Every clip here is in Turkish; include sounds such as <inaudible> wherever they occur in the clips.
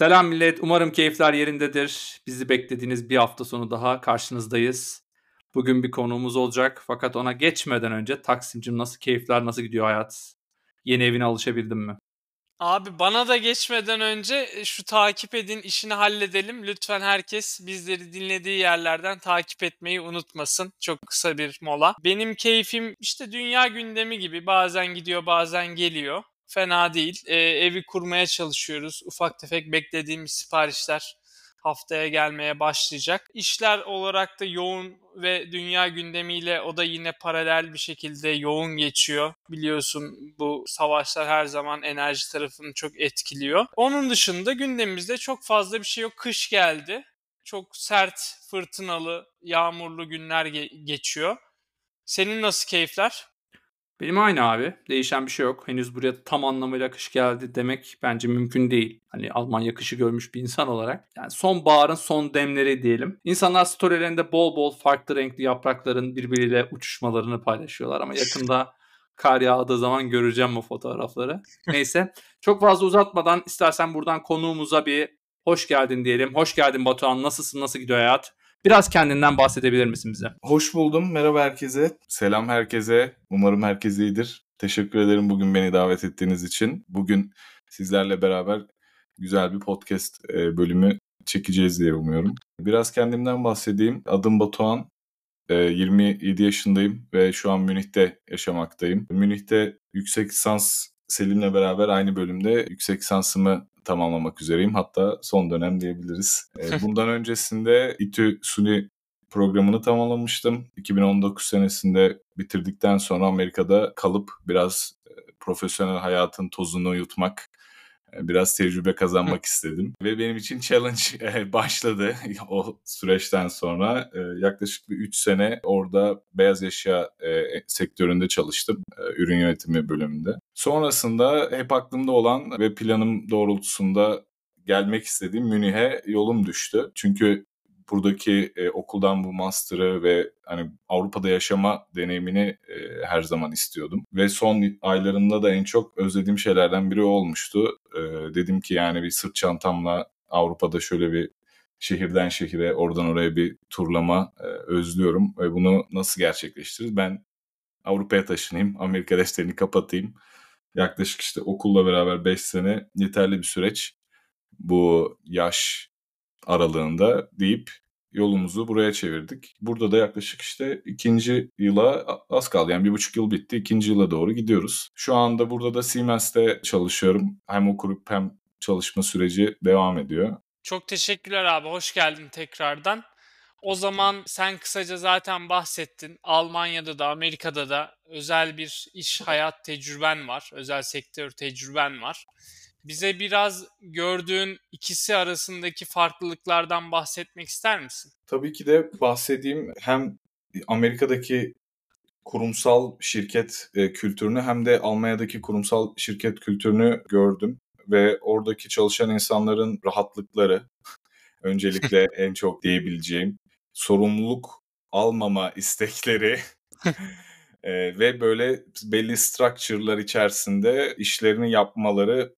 Selam millet. Umarım keyifler yerindedir. Bizi beklediğiniz bir hafta sonu daha karşınızdayız. Bugün bir konuğumuz olacak. Fakat ona geçmeden önce Taksim'cim nasıl keyifler, nasıl gidiyor hayat? Yeni evine alışabildin mi? Abi bana da geçmeden önce e, şu takip edin işini halledelim. Lütfen herkes bizleri dinlediği yerlerden takip etmeyi unutmasın. Çok kısa bir mola. Benim keyfim işte dünya gündemi gibi bazen gidiyor bazen geliyor. Fena değil. Ee, evi kurmaya çalışıyoruz. Ufak tefek beklediğimiz siparişler haftaya gelmeye başlayacak. İşler olarak da yoğun ve dünya gündemiyle o da yine paralel bir şekilde yoğun geçiyor. Biliyorsun bu savaşlar her zaman enerji tarafını çok etkiliyor. Onun dışında gündemimizde çok fazla bir şey yok. Kış geldi. Çok sert, fırtınalı, yağmurlu günler ge- geçiyor. Senin nasıl keyifler? Benim aynı abi. Değişen bir şey yok. Henüz buraya tam anlamıyla kış geldi demek bence mümkün değil. Hani Almanya kışı görmüş bir insan olarak. Yani son baharın son demleri diyelim. İnsanlar storylerinde bol bol farklı renkli yaprakların birbiriyle uçuşmalarını paylaşıyorlar ama yakında kar yağdığı zaman göreceğim bu fotoğrafları. Neyse çok fazla uzatmadan istersen buradan konuğumuza bir hoş geldin diyelim. Hoş geldin Batuhan. Nasılsın? Nasıl gidiyor hayat? Biraz kendinden bahsedebilir misin bize? Hoş buldum. Merhaba herkese. Selam herkese. Umarım herkes iyidir. Teşekkür ederim bugün beni davet ettiğiniz için. Bugün sizlerle beraber güzel bir podcast e, bölümü çekeceğiz diye umuyorum. Biraz kendimden bahsedeyim. Adım Batuhan. 27 e, yaşındayım ve şu an Münih'te yaşamaktayım. Münih'te yüksek lisans Selim'le beraber aynı bölümde yüksek lisansımı tamamlamak üzereyim. Hatta son dönem diyebiliriz. E, <laughs> bundan öncesinde İTÜ Suni programını tamamlamıştım. 2019 senesinde bitirdikten sonra Amerika'da kalıp biraz e, profesyonel hayatın tozunu yutmak biraz tecrübe kazanmak istedim. Ve benim için challenge <laughs> e, başladı <laughs> o süreçten sonra. E, yaklaşık bir 3 sene orada beyaz eşya sektöründe çalıştım. Ürün yönetimi bölümünde. Sonrasında hep aklımda olan ve planım doğrultusunda gelmek istediğim Münih'e yolum düştü. Çünkü buradaki e, okuldan bu master'ı ve hani Avrupa'da yaşama deneyimini e, her zaman istiyordum. Ve son aylarında da en çok özlediğim şeylerden biri olmuştu. E, dedim ki yani bir sırt çantamla Avrupa'da şöyle bir şehirden şehire, oradan oraya bir turlama e, özlüyorum. Ve bunu nasıl gerçekleştiririz? Ben Avrupa'ya taşınayım, Amerika defterini kapatayım. Yaklaşık işte okulla beraber 5 sene yeterli bir süreç. Bu yaş aralığında deyip yolumuzu buraya çevirdik. Burada da yaklaşık işte ikinci yıla az kaldı. Yani bir buçuk yıl bitti. ikinci yıla doğru gidiyoruz. Şu anda burada da Siemens'te çalışıyorum. Hem okurup hem çalışma süreci devam ediyor. Çok teşekkürler abi. Hoş geldin tekrardan. O zaman sen kısaca zaten bahsettin. Almanya'da da Amerika'da da özel bir iş hayat tecrüben var. Özel sektör tecrüben var. Bize biraz gördüğün ikisi arasındaki farklılıklardan bahsetmek ister misin? Tabii ki de bahsedeyim. Hem Amerika'daki kurumsal şirket e, kültürünü hem de Almanya'daki kurumsal şirket kültürünü gördüm ve oradaki çalışan insanların rahatlıkları <laughs> öncelikle <laughs> en çok diyebileceğim sorumluluk almama istekleri <laughs> e, ve böyle belli structure'lar içerisinde işlerini yapmaları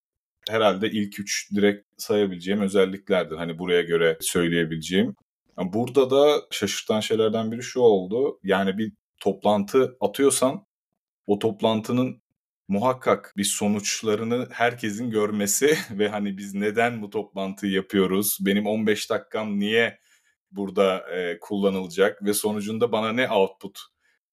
herhalde ilk üç direkt sayabileceğim özelliklerdir. Hani buraya göre söyleyebileceğim. Burada da şaşırtan şeylerden biri şu oldu. Yani bir toplantı atıyorsan o toplantının muhakkak bir sonuçlarını herkesin görmesi <laughs> ve hani biz neden bu toplantıyı yapıyoruz? Benim 15 dakikam niye burada e, kullanılacak ve sonucunda bana ne output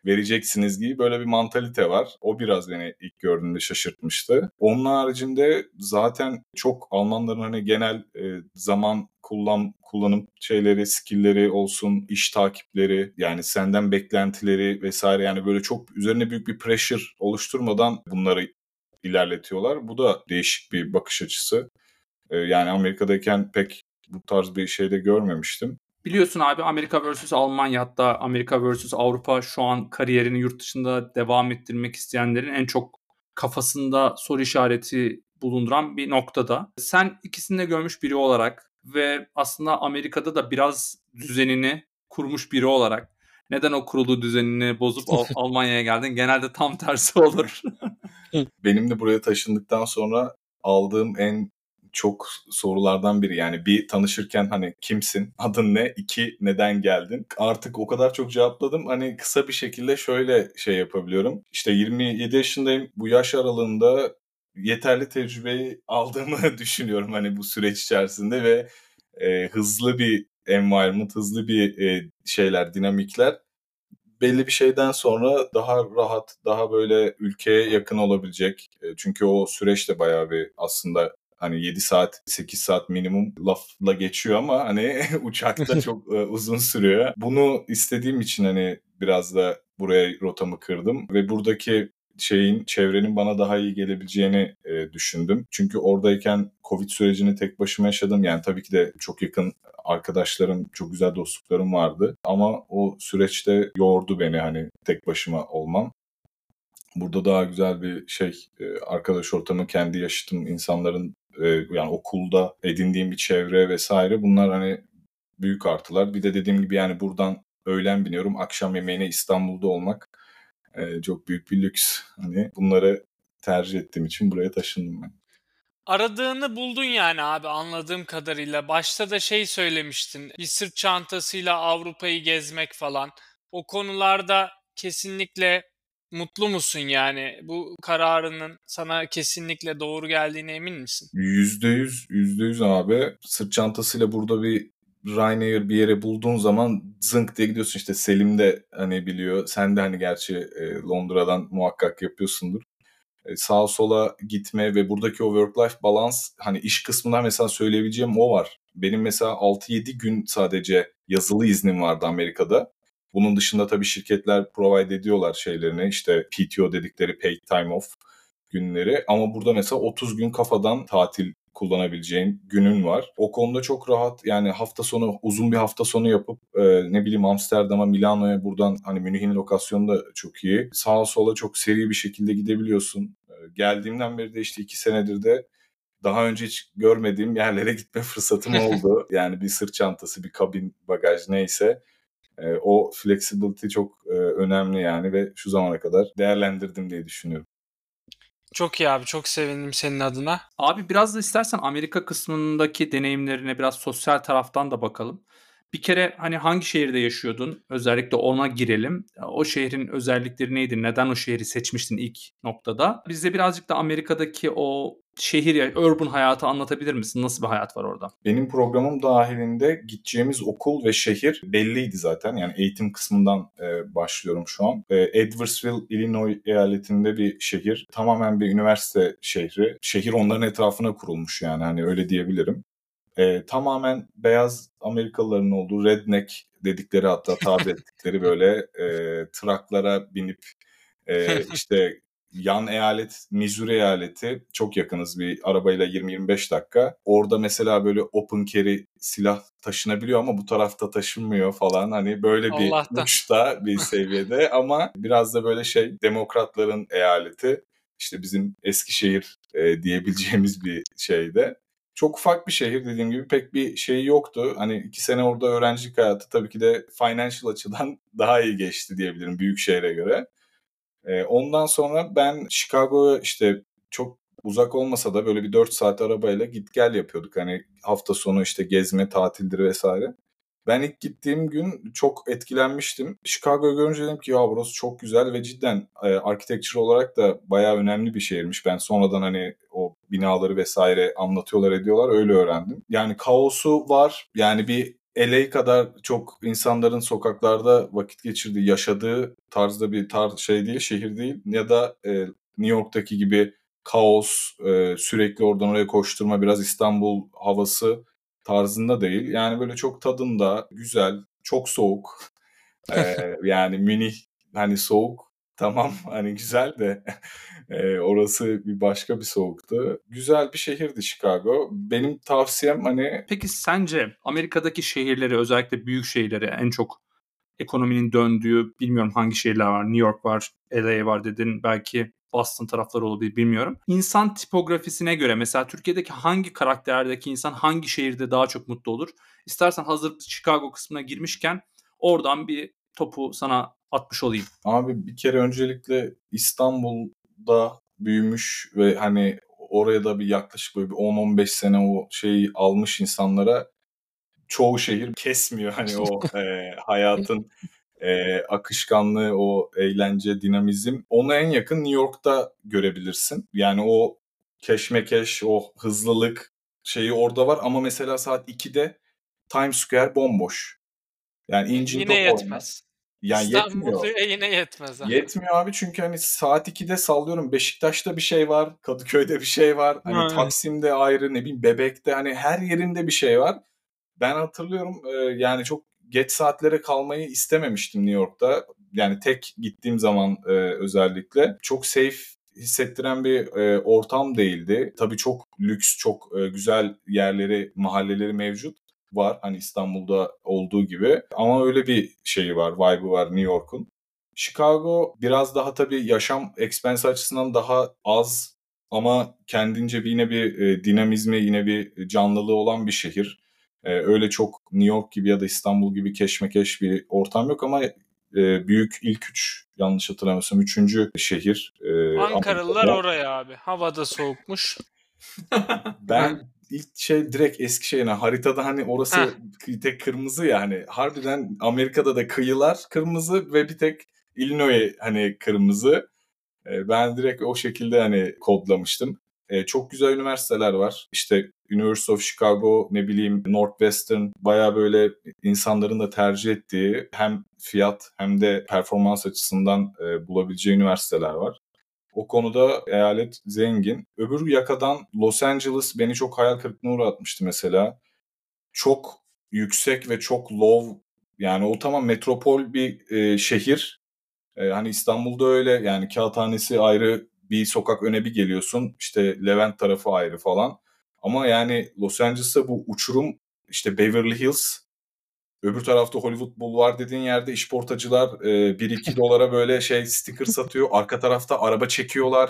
vereceksiniz gibi böyle bir mantalite var. O biraz beni ilk gördüğümde şaşırtmıştı. Onun haricinde zaten çok Almanların hani genel e, zaman kullan kullanım şeyleri, skillleri olsun, iş takipleri, yani senden beklentileri vesaire yani böyle çok üzerine büyük bir pressure oluşturmadan bunları ilerletiyorlar. Bu da değişik bir bakış açısı. E, yani Amerika'dayken pek bu tarz bir şey de görmemiştim. Biliyorsun abi Amerika vs Almanya hatta Amerika vs Avrupa şu an kariyerini yurt dışında devam ettirmek isteyenlerin en çok kafasında soru işareti bulunduran bir noktada. Sen ikisini de görmüş biri olarak ve aslında Amerika'da da biraz düzenini kurmuş biri olarak neden o kurulu düzenini bozup <laughs> Almanya'ya geldin? Genelde tam tersi olur. Benim de buraya taşındıktan sonra aldığım en çok sorulardan biri. Yani bir tanışırken hani kimsin, adın ne, iki neden geldin? Artık o kadar çok cevapladım. Hani kısa bir şekilde şöyle şey yapabiliyorum. İşte 27 yaşındayım. Bu yaş aralığında yeterli tecrübeyi aldığımı <laughs> düşünüyorum hani bu süreç içerisinde ve e, hızlı bir environment, hızlı bir e, şeyler, dinamikler belli bir şeyden sonra daha rahat, daha böyle ülkeye yakın olabilecek. E, çünkü o süreç de bayağı bir aslında hani 7 saat 8 saat minimum lafla geçiyor ama hani <laughs> uçakta <laughs> çok e, uzun sürüyor. Bunu istediğim için hani biraz da buraya rotamı kırdım ve buradaki şeyin çevrenin bana daha iyi gelebileceğini e, düşündüm. Çünkü oradayken Covid sürecini tek başıma yaşadım. Yani tabii ki de çok yakın arkadaşlarım, çok güzel dostluklarım vardı. Ama o süreçte yordu beni hani tek başıma olmam. Burada daha güzel bir şey, e, arkadaş ortamı, kendi yaşıtım insanların e, yani okulda edindiğim bir çevre vesaire bunlar hani büyük artılar. Bir de dediğim gibi yani buradan öğlen biniyorum, akşam yemeğine İstanbul'da olmak e, çok büyük bir lüks. Hani bunları tercih ettiğim için buraya taşındım ben. Aradığını buldun yani abi anladığım kadarıyla. Başta da şey söylemiştin. Bir sırt çantasıyla Avrupa'yı gezmek falan. O konularda kesinlikle mutlu musun yani? Bu kararının sana kesinlikle doğru geldiğine emin misin? Yüzde yüz, yüzde yüz abi. Sırt çantasıyla burada bir Ryanair bir yere bulduğun zaman zınk diye gidiyorsun işte Selim de hani biliyor. Sen de hani gerçi e, Londra'dan muhakkak yapıyorsundur. E, sağa sola gitme ve buradaki o work-life balans hani iş kısmından mesela söyleyebileceğim o var. Benim mesela 6-7 gün sadece yazılı iznim vardı Amerika'da. Bunun dışında tabii şirketler provide ediyorlar şeylerini işte PTO dedikleri paid time off günleri ama burada mesela 30 gün kafadan tatil kullanabileceğin günün var. O konuda çok rahat yani hafta sonu uzun bir hafta sonu yapıp e, ne bileyim Amsterdam'a, Milano'ya buradan hani Münih'in lokasyonu da çok iyi. Sağa sola çok seri bir şekilde gidebiliyorsun. E, geldiğimden beri de işte iki senedir de daha önce hiç görmediğim yerlere gitme <laughs> fırsatım oldu. yani bir sırt çantası, bir kabin bagaj neyse. E, o flexibility çok e, önemli yani ve şu zamana kadar değerlendirdim diye düşünüyorum. Çok iyi abi çok sevindim senin adına. Abi biraz da istersen Amerika kısmındaki deneyimlerine biraz sosyal taraftan da bakalım. Bir kere hani hangi şehirde yaşıyordun? Özellikle ona girelim. O şehrin özellikleri neydi? Neden o şehri seçmiştin ilk noktada? Bize birazcık da Amerika'daki o şehir urban hayatı anlatabilir misin? Nasıl bir hayat var orada? Benim programım dahilinde gideceğimiz okul ve şehir belliydi zaten. Yani eğitim kısmından e, başlıyorum şu an. E, Edwardsville, Illinois eyaletinde bir şehir. Tamamen bir üniversite şehri. Şehir onların etrafına kurulmuş yani hani öyle diyebilirim. E, tamamen beyaz Amerikalıların olduğu redneck dedikleri hatta tabir <laughs> ettikleri böyle e, traklara binip e, işte yan eyalet Missouri eyaleti çok yakınız bir arabayla 20-25 dakika. Orada mesela böyle open carry silah taşınabiliyor ama bu tarafta taşınmıyor falan. Hani böyle bir Allah'tan. uçta bir <laughs> seviyede ama biraz da böyle şey demokratların eyaleti. İşte bizim Eskişehir e, diyebileceğimiz bir şeyde. Çok ufak bir şehir dediğim gibi pek bir şey yoktu. Hani iki sene orada öğrencilik hayatı tabii ki de financial açıdan <laughs> daha iyi geçti diyebilirim büyük şehre göre. E, ondan sonra ben Chicago'ya işte çok uzak olmasa da böyle bir 4 saat arabayla git gel yapıyorduk. Hani hafta sonu işte gezme, tatildir vesaire. Ben ilk gittiğim gün çok etkilenmiştim. Chicago'yu görünce dedim ki ya burası çok güzel ve cidden e, architecture olarak da bayağı önemli bir şehirmiş. Ben sonradan hani o binaları vesaire anlatıyorlar ediyorlar öyle öğrendim. Yani kaosu var. Yani bir LA kadar çok insanların sokaklarda vakit geçirdiği, yaşadığı tarzda bir tarz şey değil, şehir değil. Ya da e, New York'taki gibi kaos, e, sürekli oradan oraya koşturma, biraz İstanbul havası tarzında değil. Yani böyle çok tadında, güzel, çok soğuk. <laughs> e, yani Münih hani soğuk tamam <laughs> hani güzel de <laughs> e, orası bir başka bir soğuktu. Güzel bir şehirdi Chicago. Benim tavsiyem hani... Peki sence Amerika'daki şehirleri özellikle büyük şehirleri en çok ekonominin döndüğü bilmiyorum hangi şehirler var. New York var, LA var dedin. Belki Boston tarafları olabilir bilmiyorum. İnsan tipografisine göre mesela Türkiye'deki hangi karakterdeki insan hangi şehirde daha çok mutlu olur? İstersen hazır Chicago kısmına girmişken oradan bir topu sana atmış olayım. Abi bir kere öncelikle İstanbul'da büyümüş ve hani oraya da bir yaklaşık böyle bir 10-15 sene o şeyi almış insanlara çoğu şehir kesmiyor hani o <laughs> e, hayatın e, akışkanlığı, o eğlence, dinamizm. Onu en yakın New York'ta görebilirsin. Yani o keşmekeş, o hızlılık şeyi orada var ama mesela saat 2'de Times Square bomboş. Yani incin Yine yetmez. Yani İstanbul'da yetmiyor. yine yetmez. ha. Yetmiyor abi çünkü hani saat 2'de sallıyorum Beşiktaş'ta bir şey var, Kadıköy'de bir şey var, hani Aynen. Taksim'de ayrı ne bileyim Bebek'te hani her yerinde bir şey var. Ben hatırlıyorum e, yani çok geç saatlere kalmayı istememiştim New York'ta. Yani tek gittiğim zaman e, özellikle çok safe hissettiren bir e, ortam değildi. Tabii çok lüks, çok e, güzel yerleri, mahalleleri mevcut var. Hani İstanbul'da olduğu gibi. Ama öyle bir şeyi var, vibe'ı var New York'un. Chicago biraz daha tabii yaşam expense açısından daha az ama kendince bir yine bir e, dinamizmi, yine bir canlılığı olan bir şehir. E, öyle çok New York gibi ya da İstanbul gibi keşmekeş bir ortam yok ama e, büyük ilk üç yanlış hatırlamıyorsam üçüncü şehir. E, Ankaralılar Amerika'da. oraya abi. Havada soğukmuş. Ben ilk şey direkt Eskişehir'e haritada hani orası kı- tek kırmızı ya hani harbiden Amerika'da da kıyılar kırmızı ve bir tek Illinois hani kırmızı. E, Ben direkt o şekilde hani kodlamıştım. E, çok güzel üniversiteler var. İşte University of Chicago, ne bileyim Northwestern baya böyle insanların da tercih ettiği hem fiyat hem de performans açısından e, bulabileceği üniversiteler var. O konuda eyalet zengin. Öbür yakadan Los Angeles beni çok hayal kırıklığına uğratmıştı mesela. Çok yüksek ve çok low yani o tamam metropol bir e, şehir. E, hani İstanbul'da öyle yani kağıthanesi ayrı bir sokak öne bir geliyorsun. İşte Levent tarafı ayrı falan. Ama yani Los Angeles'ta bu uçurum işte Beverly Hills Öbür tarafta Hollywood Boulevard dediğin yerde işportacılar e, 1-2 dolara böyle şey sticker satıyor. Arka tarafta araba çekiyorlar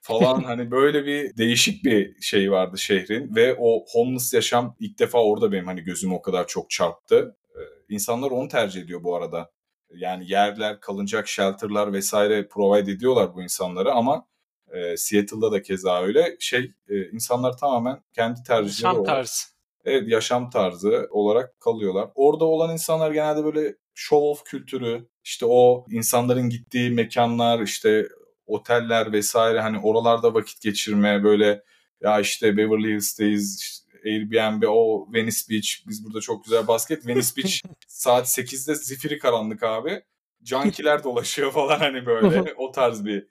falan. Hani böyle bir değişik bir şey vardı şehrin. Ve o homeless yaşam ilk defa orada benim hani gözüm o kadar çok çarptı. E, insanlar onu tercih ediyor bu arada. Yani yerler, kalınacak shelterlar vesaire provide ediyorlar bu insanlara ama e, Seattle'da da keza öyle. Şey e, insanlar tamamen kendi tercihleri Şam olarak tarzı. Evet, yaşam tarzı olarak kalıyorlar. Orada olan insanlar genelde böyle show off kültürü, işte o insanların gittiği mekanlar, işte oteller vesaire hani oralarda vakit geçirme böyle ya işte Beverly Hills'teyiz, işte Airbnb, o Venice Beach, biz burada çok güzel basket. Venice Beach <laughs> saat 8'de zifiri karanlık abi. Cankiler dolaşıyor falan hani böyle. <laughs> O tarz bir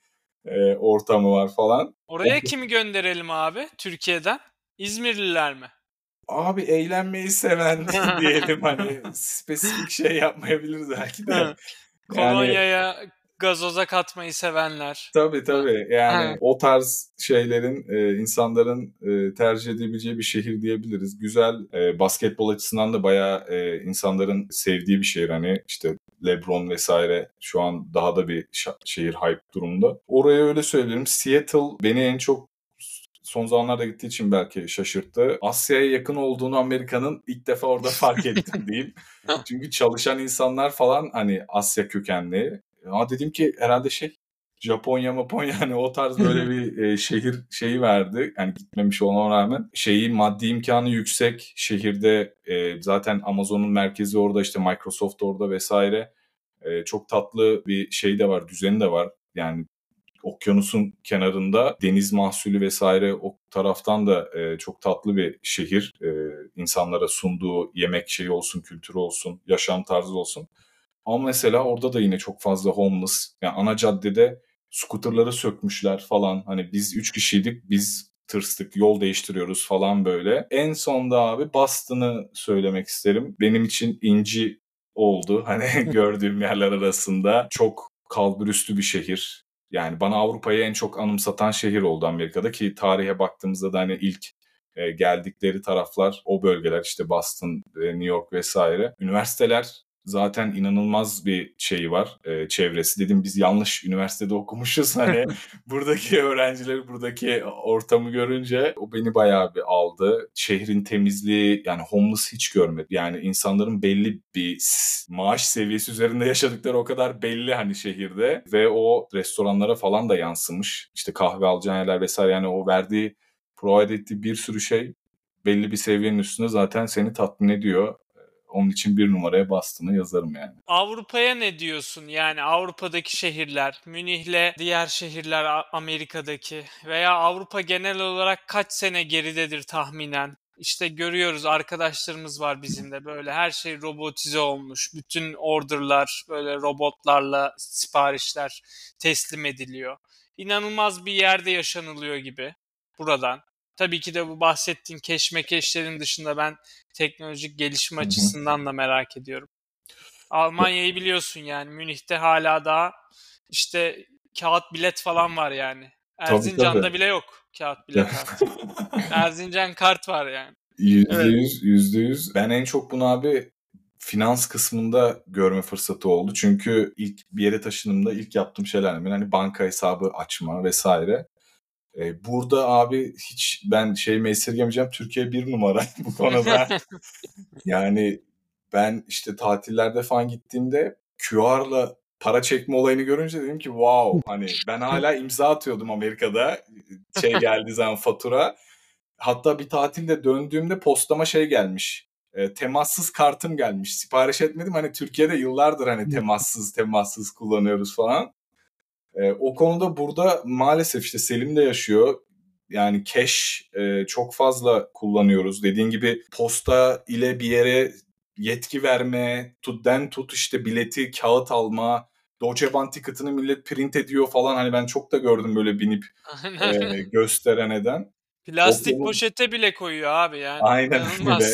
e, ortamı var falan. Oraya kimi gönderelim abi Türkiye'den? İzmirliler mi? Abi eğlenmeyi seven <laughs> diyelim hani spesifik şey yapmayabiliriz belki de. Yani, Kolonya'ya gazoza katmayı sevenler. tabii tabii yani Ha. o tarz şeylerin e, insanların e, tercih edebileceği bir şehir diyebiliriz. Güzel e, basketbol açısından da bayağı e, insanların sevdiği bir şehir hani işte LeBron vesaire şu an daha da bir şehir hype durumda. Oraya öyle söylerim. Seattle beni en çok son zamanlarda gittiği için belki şaşırttı. Asya'ya yakın olduğunu Amerika'nın ilk defa orada fark ettim <laughs> diyeyim. Çünkü çalışan insanlar falan hani Asya kökenli. Ama dedim ki herhalde şey Japonya Maponya hani o tarz böyle bir e, şehir şeyi verdi. Yani gitmemiş olmama rağmen. Şeyi maddi imkanı yüksek. Şehirde e, zaten Amazon'un merkezi orada işte Microsoft orada vesaire. E, çok tatlı bir şey de var, düzeni de var. Yani okyanusun kenarında deniz mahsulü vesaire o taraftan da e, çok tatlı bir şehir. E, insanlara sunduğu yemek şeyi olsun, kültürü olsun, yaşam tarzı olsun. Ama mesela orada da yine çok fazla homeless. Yani ana caddede skuterları sökmüşler falan. Hani biz üç kişiydik, biz tırstık, yol değiştiriyoruz falan böyle. En sonda abi Boston'ı söylemek isterim. Benim için inci oldu. Hani <laughs> gördüğüm yerler arasında. Çok kalburüstü bir şehir. Yani bana Avrupa'yı en çok anımsatan şehir oldu Amerika'da ki tarihe baktığımızda da hani ilk e, geldikleri taraflar o bölgeler işte Boston, e, New York vesaire. Üniversiteler zaten inanılmaz bir şey var e, çevresi. Dedim biz yanlış üniversitede okumuşuz <laughs> hani buradaki öğrencileri buradaki ortamı görünce o beni bayağı bir aldı. Şehrin temizliği yani homeless hiç görmedim. Yani insanların belli bir maaş seviyesi üzerinde yaşadıkları o kadar belli hani şehirde ve o restoranlara falan da yansımış. İşte kahve alacağın yerler vesaire yani o verdiği provide ettiği bir sürü şey belli bir seviyenin üstünde zaten seni tatmin ediyor. Onun için bir numaraya bastığını yazarım yani. Avrupa'ya ne diyorsun? Yani Avrupa'daki şehirler, Münih'le diğer şehirler Amerika'daki veya Avrupa genel olarak kaç sene geridedir tahminen? İşte görüyoruz arkadaşlarımız var bizim de böyle her şey robotize olmuş. Bütün orderlar böyle robotlarla siparişler teslim ediliyor. İnanılmaz bir yerde yaşanılıyor gibi buradan. Tabii ki de bu bahsettiğin keşmekeşlerin dışında ben teknolojik gelişim açısından da merak ediyorum. Almanya'yı biliyorsun yani Münih'te hala daha işte kağıt bilet falan var yani. Erzincan'da tabii, bile yok kağıt bilet artık. Erzincan kart var yani. Yüzde yüz, yüzde yüz. Ben en çok bunu abi finans kısmında görme fırsatı oldu. Çünkü ilk bir yere taşınımda ilk yaptığım şeyler hani banka hesabı açma vesaire. Ee, burada abi hiç ben şey esirgemeyeceğim. Türkiye bir numara <laughs> bu konuda. yani ben işte tatillerde falan gittiğimde QR'la para çekme olayını görünce dedim ki wow hani ben hala imza atıyordum Amerika'da şey geldiği zaman fatura. Hatta bir tatilde döndüğümde postama şey gelmiş. E, temassız kartım gelmiş. Sipariş etmedim. Hani Türkiye'de yıllardır hani temassız temassız kullanıyoruz falan. E, o konuda burada maalesef işte Selim de yaşıyor. Yani cash e, çok fazla kullanıyoruz. Dediğin gibi posta ile bir yere yetki verme, tutden tut işte bileti kağıt alma, Deutsche Bahn ticket'ını millet print ediyor falan. Hani ben çok da gördüm böyle binip e, gösteren eden. Plastik o, poşete bile koyuyor abi yani. Aynen öyle.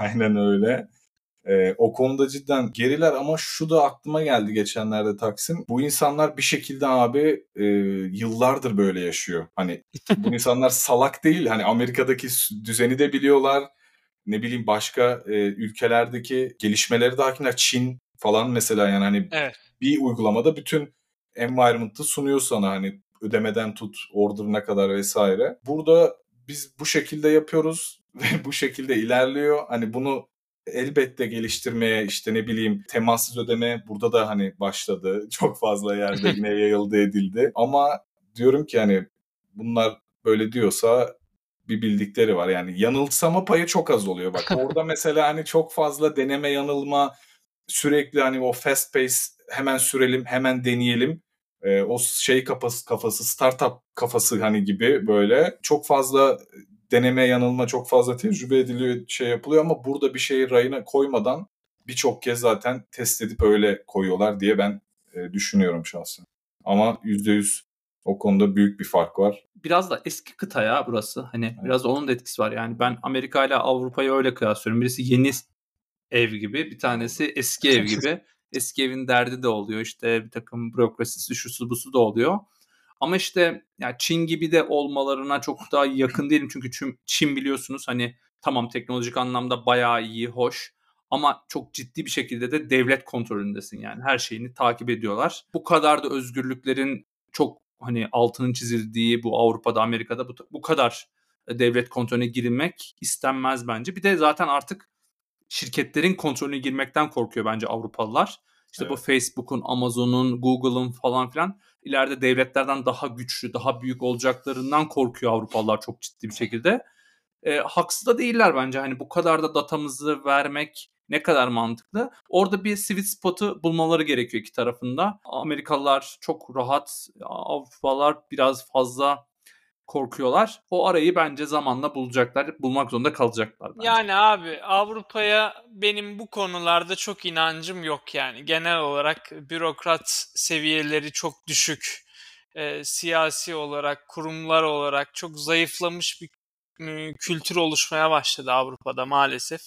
Aynen öyle. Ee, o konuda cidden geriler ama şu da aklıma geldi geçenlerde Taksim. Bu insanlar bir şekilde abi e, yıllardır böyle yaşıyor. Hani bu <laughs> insanlar salak değil. Hani Amerika'daki düzeni de biliyorlar. Ne bileyim başka e, ülkelerdeki gelişmeleri de hakimler. Çin falan mesela yani hani evet. bir uygulamada bütün environment'ı sunuyor sana hani ödemeden tut order'ına kadar vesaire. Burada biz bu şekilde yapıyoruz <laughs> ve bu şekilde ilerliyor. Hani bunu elbette geliştirmeye işte ne bileyim temassız ödeme burada da hani başladı. <laughs> Çok fazla yerde yine <laughs> yayıldı edildi. Ama diyorum ki hani bunlar böyle diyorsa bir bildikleri var. Yani yanılsama payı çok az oluyor. Bak <laughs> orada mesela hani çok fazla deneme yanılma sürekli hani o fast pace hemen sürelim hemen deneyelim. Ee, o şey kafası, kafası startup kafası hani gibi böyle çok fazla deneme yanılma çok fazla tecrübe ediliyor şey yapılıyor ama burada bir şeyi rayına koymadan birçok kez zaten test edip öyle koyuyorlar diye ben e, düşünüyorum şahsen. Ama %100 o konuda büyük bir fark var. Biraz da eski kıta ya burası. Hani evet. biraz da onun da etkisi var. Yani ben Amerika ile Avrupa'yı öyle kıyaslıyorum. Birisi yeni ev gibi, bir tanesi eski ev <laughs> gibi. eski evin derdi de oluyor. İşte bir takım bürokrasisi, şusu busu da oluyor. Ama işte yani Çin gibi de olmalarına çok daha yakın değilim. Çünkü Çin biliyorsunuz hani tamam teknolojik anlamda bayağı iyi, hoş. Ama çok ciddi bir şekilde de devlet kontrolündesin yani. Her şeyini takip ediyorlar. Bu kadar da özgürlüklerin çok hani altının çizildiği bu Avrupa'da, Amerika'da bu, bu kadar devlet kontrolüne girilmek istenmez bence. Bir de zaten artık şirketlerin kontrolüne girmekten korkuyor bence Avrupalılar. İşte evet. bu Facebook'un, Amazon'un, Google'ın falan filan ileride devletlerden daha güçlü, daha büyük olacaklarından korkuyor Avrupalılar çok ciddi bir şekilde. E, haksız da değiller bence. Hani bu kadar da datamızı vermek ne kadar mantıklı. Orada bir sweet spot'u bulmaları gerekiyor iki tarafında. Amerikalılar çok rahat, Avrupalılar biraz fazla korkuyorlar. O arayı bence zamanla bulacaklar. Bulmak zorunda kalacaklar. Bence. Yani abi Avrupa'ya benim bu konularda çok inancım yok yani. Genel olarak bürokrat seviyeleri çok düşük. E, siyasi olarak, kurumlar olarak çok zayıflamış bir kültür oluşmaya başladı Avrupa'da maalesef.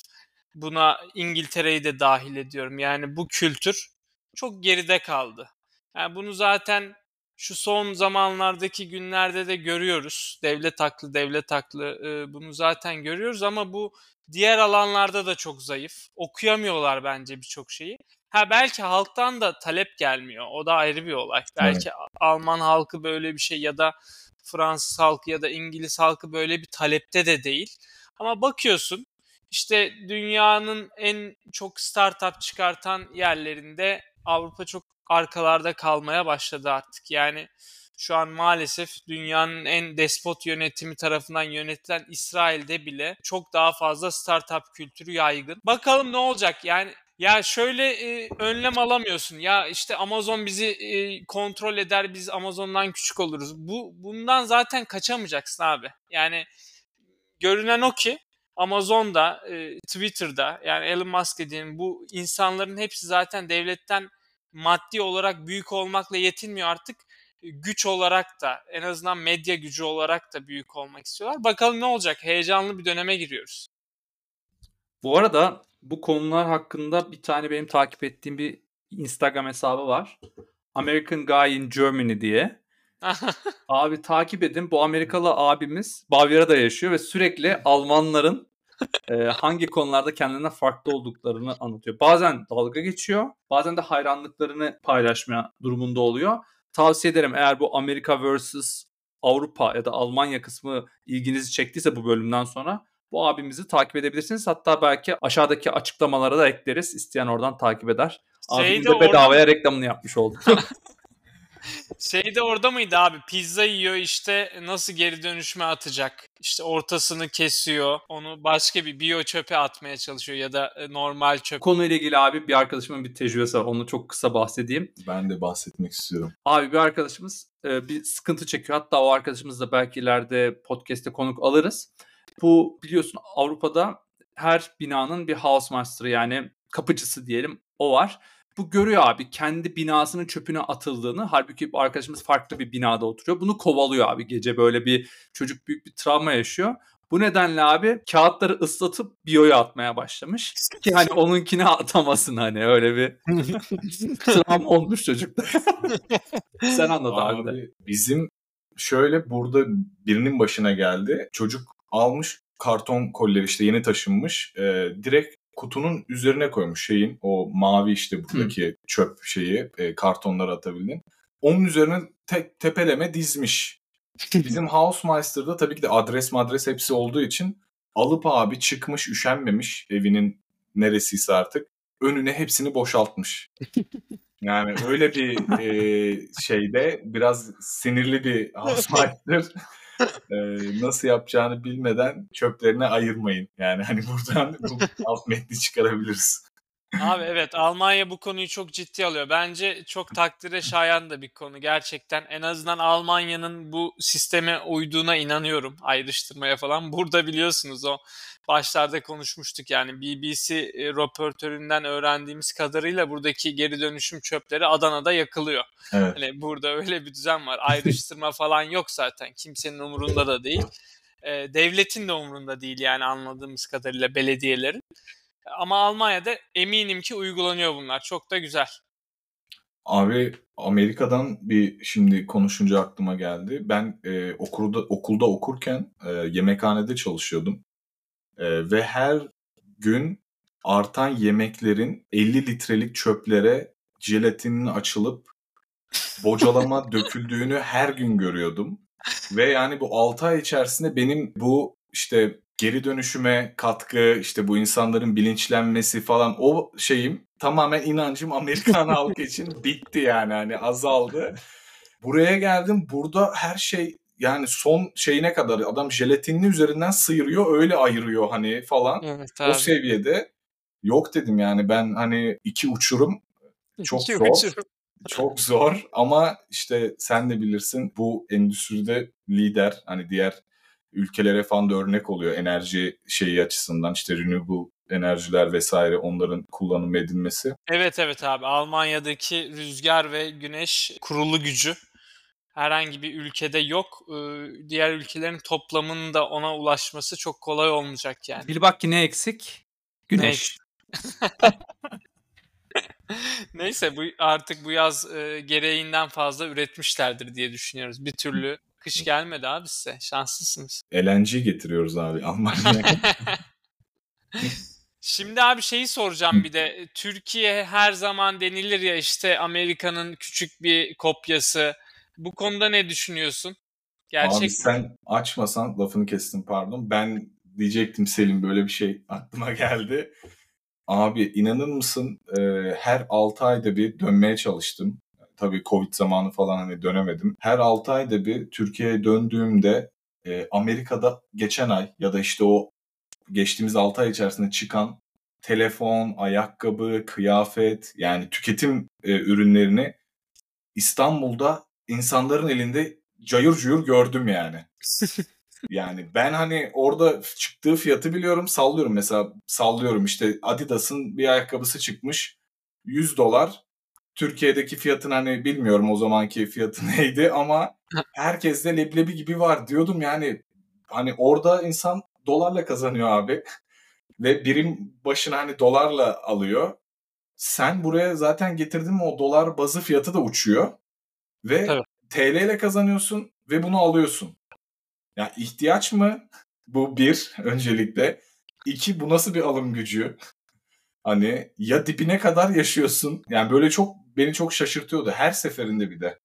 Buna İngiltere'yi de dahil ediyorum. Yani bu kültür çok geride kaldı. Yani bunu zaten şu son zamanlardaki günlerde de görüyoruz. Devlet haklı, devlet haklı e, bunu zaten görüyoruz ama bu diğer alanlarda da çok zayıf. Okuyamıyorlar bence birçok şeyi. Ha belki halktan da talep gelmiyor. O da ayrı bir olay. Belki evet. Alman halkı böyle bir şey ya da Fransız halkı ya da İngiliz halkı böyle bir talepte de değil. Ama bakıyorsun işte dünyanın en çok startup çıkartan yerlerinde Avrupa çok arkalarda kalmaya başladı artık. Yani Şu an maalesef dünyanın en despot yönetimi tarafından yönetilen İsrail'de bile çok daha fazla startup kültürü yaygın. Bakalım ne olacak? Yani ya şöyle e, önlem alamıyorsun. Ya işte Amazon bizi e, kontrol eder, biz Amazon'dan küçük oluruz. Bu bundan zaten kaçamayacaksın abi. Yani görünen o ki Amazon'da, e, Twitter'da yani Elon Musk dediğin bu insanların hepsi zaten devletten maddi olarak büyük olmakla yetinmiyor artık. Güç olarak da en azından medya gücü olarak da büyük olmak istiyorlar. Bakalım ne olacak? Heyecanlı bir döneme giriyoruz. Bu arada bu konular hakkında bir tane benim takip ettiğim bir Instagram hesabı var. American Guy in Germany diye. <laughs> Abi takip edin. Bu Amerikalı abimiz Bavyera'da yaşıyor ve sürekli Almanların e, hangi konularda kendilerine farklı olduklarını anlatıyor. Bazen dalga geçiyor, bazen de hayranlıklarını paylaşmaya durumunda oluyor. Tavsiye ederim eğer bu Amerika vs. Avrupa ya da Almanya kısmı ilginizi çektiyse bu bölümden sonra bu abimizi takip edebilirsiniz. Hatta belki aşağıdaki açıklamalara da ekleriz. İsteyen oradan takip eder. Abimiz de bedavaya reklamını yapmış olduk. <laughs> Şey de orada mıydı abi? Pizza yiyor işte nasıl geri dönüşme atacak? İşte ortasını kesiyor. Onu başka bir biyo çöpe atmaya çalışıyor ya da e, normal çöp. Konuyla ilgili abi bir arkadaşımın bir tecrübesi var. Onu çok kısa bahsedeyim. Ben de bahsetmek istiyorum. Abi bir arkadaşımız e, bir sıkıntı çekiyor. Hatta o arkadaşımız da belki ileride podcast'te konuk alırız. Bu biliyorsun Avrupa'da her binanın bir house master'ı yani kapıcısı diyelim o var. Bu görüyor abi kendi binasının çöpüne atıldığını. Halbuki arkadaşımız farklı bir binada oturuyor. Bunu kovalıyor abi gece böyle bir çocuk büyük bir travma yaşıyor. Bu nedenle abi kağıtları ıslatıp biyoya atmaya başlamış. Ki hani onunkine atamasın hani öyle bir <laughs> travma olmuş çocukta. <laughs> Sen anlat abi, abi. Bizim şöyle burada birinin başına geldi. Çocuk almış karton koller işte yeni taşınmış. E, direkt kutunun üzerine koymuş şeyin o mavi işte buradaki Hı. çöp şeyi e, kartonları atabildiğin. Onun üzerine tek tepeleme dizmiş. Bizim Housemeister'da tabii ki de adres madres hepsi olduğu için alıp abi çıkmış üşenmemiş evinin neresiyse artık önüne hepsini boşaltmış. <laughs> Yani öyle bir e, şeyde biraz sinirli bir <laughs> Housemeister e, nasıl yapacağını bilmeden çöplerine ayırmayın. Yani hani buradan bu alt metni çıkarabiliriz. Abi evet Almanya bu konuyu çok ciddi alıyor. Bence çok takdire şayan da bir konu gerçekten. En azından Almanya'nın bu sisteme uyduğuna inanıyorum ayrıştırmaya falan. Burada biliyorsunuz o başlarda konuşmuştuk yani BBC e, röportöründen öğrendiğimiz kadarıyla buradaki geri dönüşüm çöpleri Adana'da yakılıyor. Evet. Hani burada öyle bir düzen var. Ayrıştırma <laughs> falan yok zaten. Kimsenin umurunda da değil. E, devletin de umurunda değil yani anladığımız kadarıyla belediyelerin. Ama Almanya'da eminim ki uygulanıyor bunlar. Çok da güzel. Abi Amerika'dan bir şimdi konuşunca aklıma geldi. Ben e, okulda okulda okurken e, yemekhanede çalışıyordum. E, ve her gün artan yemeklerin 50 litrelik çöplere jelatinin açılıp bocalama <laughs> döküldüğünü her gün görüyordum. Ve yani bu 6 ay içerisinde benim bu işte geri dönüşüme katkı, işte bu insanların bilinçlenmesi falan o şeyim tamamen inancım Amerikan <laughs> halkı için bitti yani hani azaldı. Buraya geldim burada her şey yani son şeyine kadar adam jelatinini üzerinden sıyırıyor öyle ayırıyor hani falan. Evet, o seviyede yok dedim yani ben hani iki uçurum çok iki zor. Uçurum. Çok zor ama işte sen de bilirsin bu endüstride lider hani diğer ülkelere falan da örnek oluyor enerji şeyi açısından işte renewable enerjiler vesaire onların kullanım edilmesi. Evet evet abi Almanya'daki rüzgar ve güneş kurulu gücü herhangi bir ülkede yok. Diğer ülkelerin toplamının da ona ulaşması çok kolay olmayacak yani. Bir bak ki ne eksik? Güneş. Neyse <laughs> bu artık bu yaz e, gereğinden fazla üretmişlerdir diye düşünüyoruz. Bir türlü kış gelmedi abi size. Şanslısınız. LNG getiriyoruz abi Almanya'ya. <laughs> Şimdi abi şeyi soracağım bir de. Türkiye her zaman denilir ya işte Amerika'nın küçük bir kopyası. Bu konuda ne düşünüyorsun? Gerçek Abi sen açmasan lafını kestim pardon. Ben diyecektim Selim böyle bir şey aklıma geldi. Abi inanır mısın e, her 6 ayda bir dönmeye çalıştım. Tabii Covid zamanı falan hani dönemedim. Her 6 ayda bir Türkiye'ye döndüğümde e, Amerika'da geçen ay ya da işte o geçtiğimiz 6 ay içerisinde çıkan telefon, ayakkabı, kıyafet yani tüketim e, ürünlerini İstanbul'da insanların elinde cayır cuyur gördüm yani. <laughs> yani ben hani orada çıktığı fiyatı biliyorum sallıyorum mesela sallıyorum işte Adidas'ın bir ayakkabısı çıkmış 100 dolar. Türkiye'deki fiyatın hani bilmiyorum o zamanki fiyatı <laughs> neydi ama herkeste leblebi gibi var diyordum yani hani orada insan dolarla kazanıyor abi <laughs> ve birim başına hani dolarla alıyor. Sen buraya zaten getirdin mi o dolar bazı fiyatı da uçuyor. Ve Tabii. TL ile kazanıyorsun ve bunu alıyorsun. Ya yani ihtiyaç mı? <laughs> Bu bir öncelikle. İki bu nasıl bir alım gücü? Hani ya dibine kadar yaşıyorsun. Yani böyle çok beni çok şaşırtıyordu her seferinde bir de.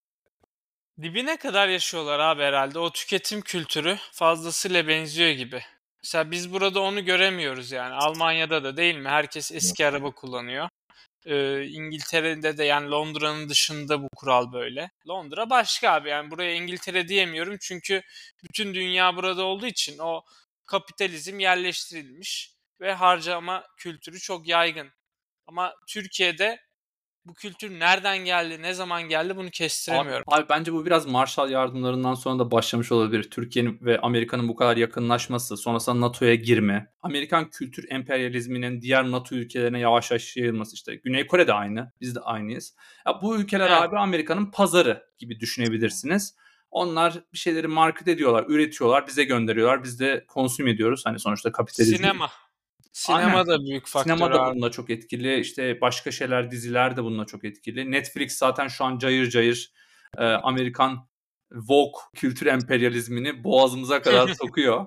Dibine kadar yaşıyorlar abi herhalde. O tüketim kültürü fazlasıyla benziyor gibi. Mesela biz burada onu göremiyoruz yani. Almanya'da da değil mi? Herkes eski araba kullanıyor. Ee, İngiltere'de de yani Londra'nın dışında bu kural böyle. Londra başka abi yani buraya İngiltere diyemiyorum çünkü bütün dünya burada olduğu için o kapitalizm yerleştirilmiş ve harcama kültürü çok yaygın. Ama Türkiye'de bu kültür nereden geldi, ne zaman geldi bunu kestiremiyorum. Abi, abi bence bu biraz Marshall yardımlarından sonra da başlamış olabilir. Türkiye'nin ve Amerika'nın bu kadar yakınlaşması, sonrasında NATO'ya girme, Amerikan kültür emperyalizminin diğer NATO ülkelerine yavaş yavaş yayılması işte. Güney Kore de aynı, biz de aynıyız. Ya bu ülkeler evet. abi Amerika'nın pazarı gibi düşünebilirsiniz. Onlar bir şeyleri market ediyorlar, üretiyorlar, bize gönderiyorlar. Biz de konsüm ediyoruz. Hani sonuçta kapitalizm. Sinema. Sinema Aynen. da büyük faktör Sinema da bununla çok etkili. İşte başka şeyler, diziler de bununla çok etkili. Netflix zaten şu an cayır cayır e, Amerikan Vogue kültür emperyalizmini boğazımıza kadar <laughs> sokuyor.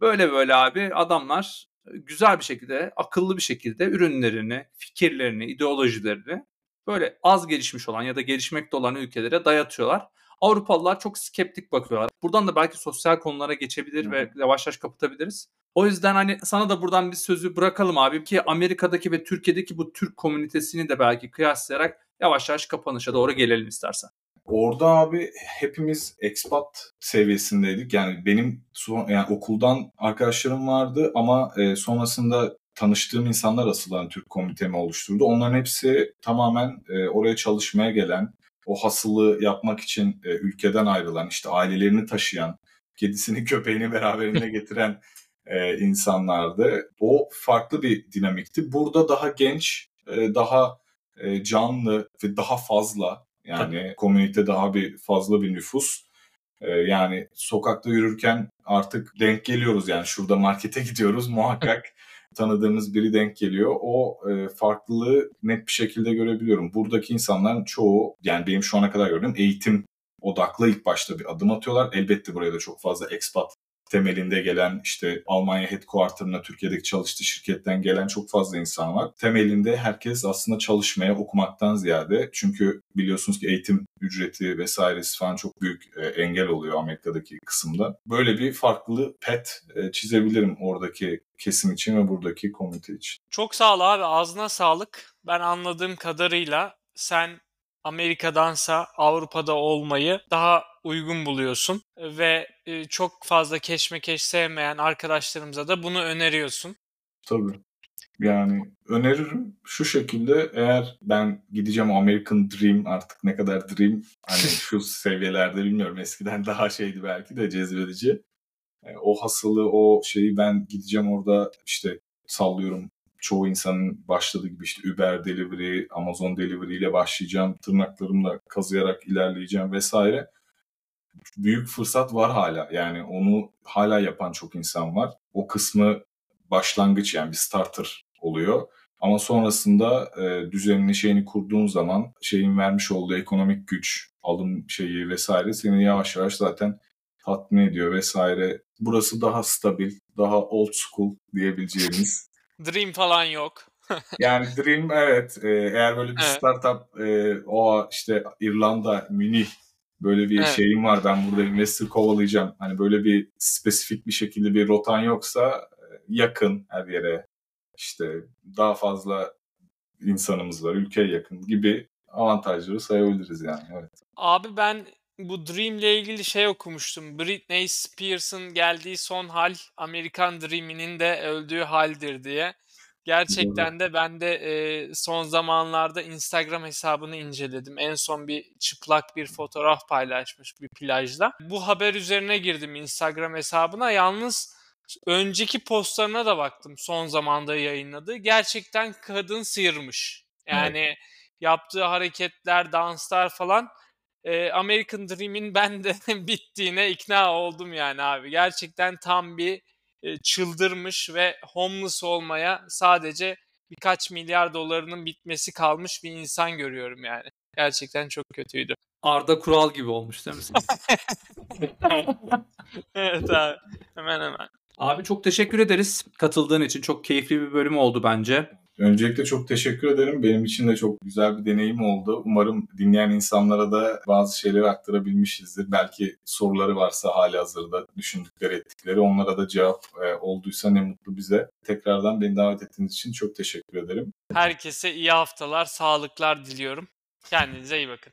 Böyle böyle abi adamlar güzel bir şekilde, akıllı bir şekilde ürünlerini, fikirlerini, ideolojilerini böyle az gelişmiş olan ya da gelişmekte olan ülkelere dayatıyorlar. Avrupalılar çok skeptik bakıyorlar. Buradan da belki sosyal konulara geçebilir hmm. ve yavaş yavaş kapatabiliriz. O yüzden hani sana da buradan bir sözü bırakalım abi ki Amerika'daki ve Türkiye'deki bu Türk komünitesini de belki kıyaslayarak yavaş yavaş kapanışa doğru gelelim istersen. Orada abi hepimiz expat seviyesindeydik. Yani benim son, yani okuldan arkadaşlarım vardı ama e, sonrasında tanıştığım insanlar asıl yani Türk komitemi oluşturdu. Onların hepsi tamamen e, oraya çalışmaya gelen, o hasılı yapmak için e, ülkeden ayrılan, işte ailelerini taşıyan, kedisini <laughs> köpeğini beraberinde getiren e, insanlardı. O farklı bir dinamikti. Burada daha genç, e, daha e, canlı ve daha fazla yani Tabii. komünite daha bir fazla bir nüfus. E, yani sokakta yürürken artık denk geliyoruz yani şurada markete <laughs> gidiyoruz muhakkak <laughs> tanıdığımız biri denk geliyor. O e, farklılığı net bir şekilde görebiliyorum. Buradaki insanların çoğu yani benim şu ana kadar gördüğüm eğitim odaklı ilk başta bir adım atıyorlar. Elbette buraya da çok fazla expat temelinde gelen işte Almanya headquarter'ına Türkiye'deki çalıştığı şirketten gelen çok fazla insan var. Temelinde herkes aslında çalışmaya, okumaktan ziyade çünkü biliyorsunuz ki eğitim ücreti vesairesi falan çok büyük e, engel oluyor Amerika'daki kısımda. Böyle bir farklı pet e, çizebilirim oradaki kesim için ve buradaki komite için. Çok sağ ol abi. Ağzına sağlık. Ben anladığım kadarıyla sen Amerika'dansa Avrupa'da olmayı daha uygun buluyorsun ve e, çok fazla keşmekeş sevmeyen arkadaşlarımıza da bunu öneriyorsun. Tabii. Yani öneririm şu şekilde eğer ben gideceğim American Dream artık ne kadar Dream hani <laughs> şu seviyelerde bilmiyorum eskiden daha şeydi belki de cezbedici. E, o hasılı o şeyi ben gideceğim orada işte sallıyorum çoğu insanın başladığı gibi işte Uber Delivery, Amazon Delivery ile başlayacağım. Tırnaklarımla kazıyarak ilerleyeceğim vesaire. Büyük fırsat var hala. Yani onu hala yapan çok insan var. O kısmı başlangıç yani bir starter oluyor. Ama sonrasında e, düzenini şeyini kurduğun zaman şeyin vermiş olduğu ekonomik güç, alım şeyi vesaire seni yavaş yavaş zaten tatmin ediyor vesaire. Burası daha stabil, daha old school diyebileceğimiz <laughs> Dream falan yok. <laughs> yani Dream evet e, eğer böyle bir evet. startup e, o işte İrlanda Münih böyle bir evet. şeyim var ben burada investor kovalayacağım. Hani böyle bir spesifik bir şekilde bir rotan yoksa e, yakın her yere işte daha fazla insanımız var ülkeye yakın gibi avantajları sayabiliriz yani. Evet. Abi ben bu Dream ile ilgili şey okumuştum. Britney Spears'ın geldiği son hal Amerikan Dream'inin de öldüğü haldir diye. Gerçekten de ben de e, son zamanlarda Instagram hesabını inceledim. En son bir çıplak bir fotoğraf paylaşmış bir plajda. Bu haber üzerine girdim Instagram hesabına. Yalnız önceki postlarına da baktım son zamanda yayınladığı. Gerçekten kadın sıyırmış. Yani evet. yaptığı hareketler, danslar falan e, American Dream'in ben de <laughs> bittiğine ikna oldum yani abi. Gerçekten tam bir e, çıldırmış ve homeless olmaya sadece birkaç milyar dolarının bitmesi kalmış bir insan görüyorum yani. Gerçekten çok kötüydü. Arda Kural gibi olmuş değil mi? <laughs> evet abi. Hemen hemen. Abi çok teşekkür ederiz katıldığın için. Çok keyifli bir bölüm oldu bence. Öncelikle çok teşekkür ederim. Benim için de çok güzel bir deneyim oldu. Umarım dinleyen insanlara da bazı şeyleri aktarabilmişizdir. Belki soruları varsa hali hazırda düşündükleri, ettikleri onlara da cevap e, olduysa ne mutlu bize. Tekrardan beni davet ettiğiniz için çok teşekkür ederim. Herkese iyi haftalar, sağlıklar diliyorum. Kendinize iyi bakın.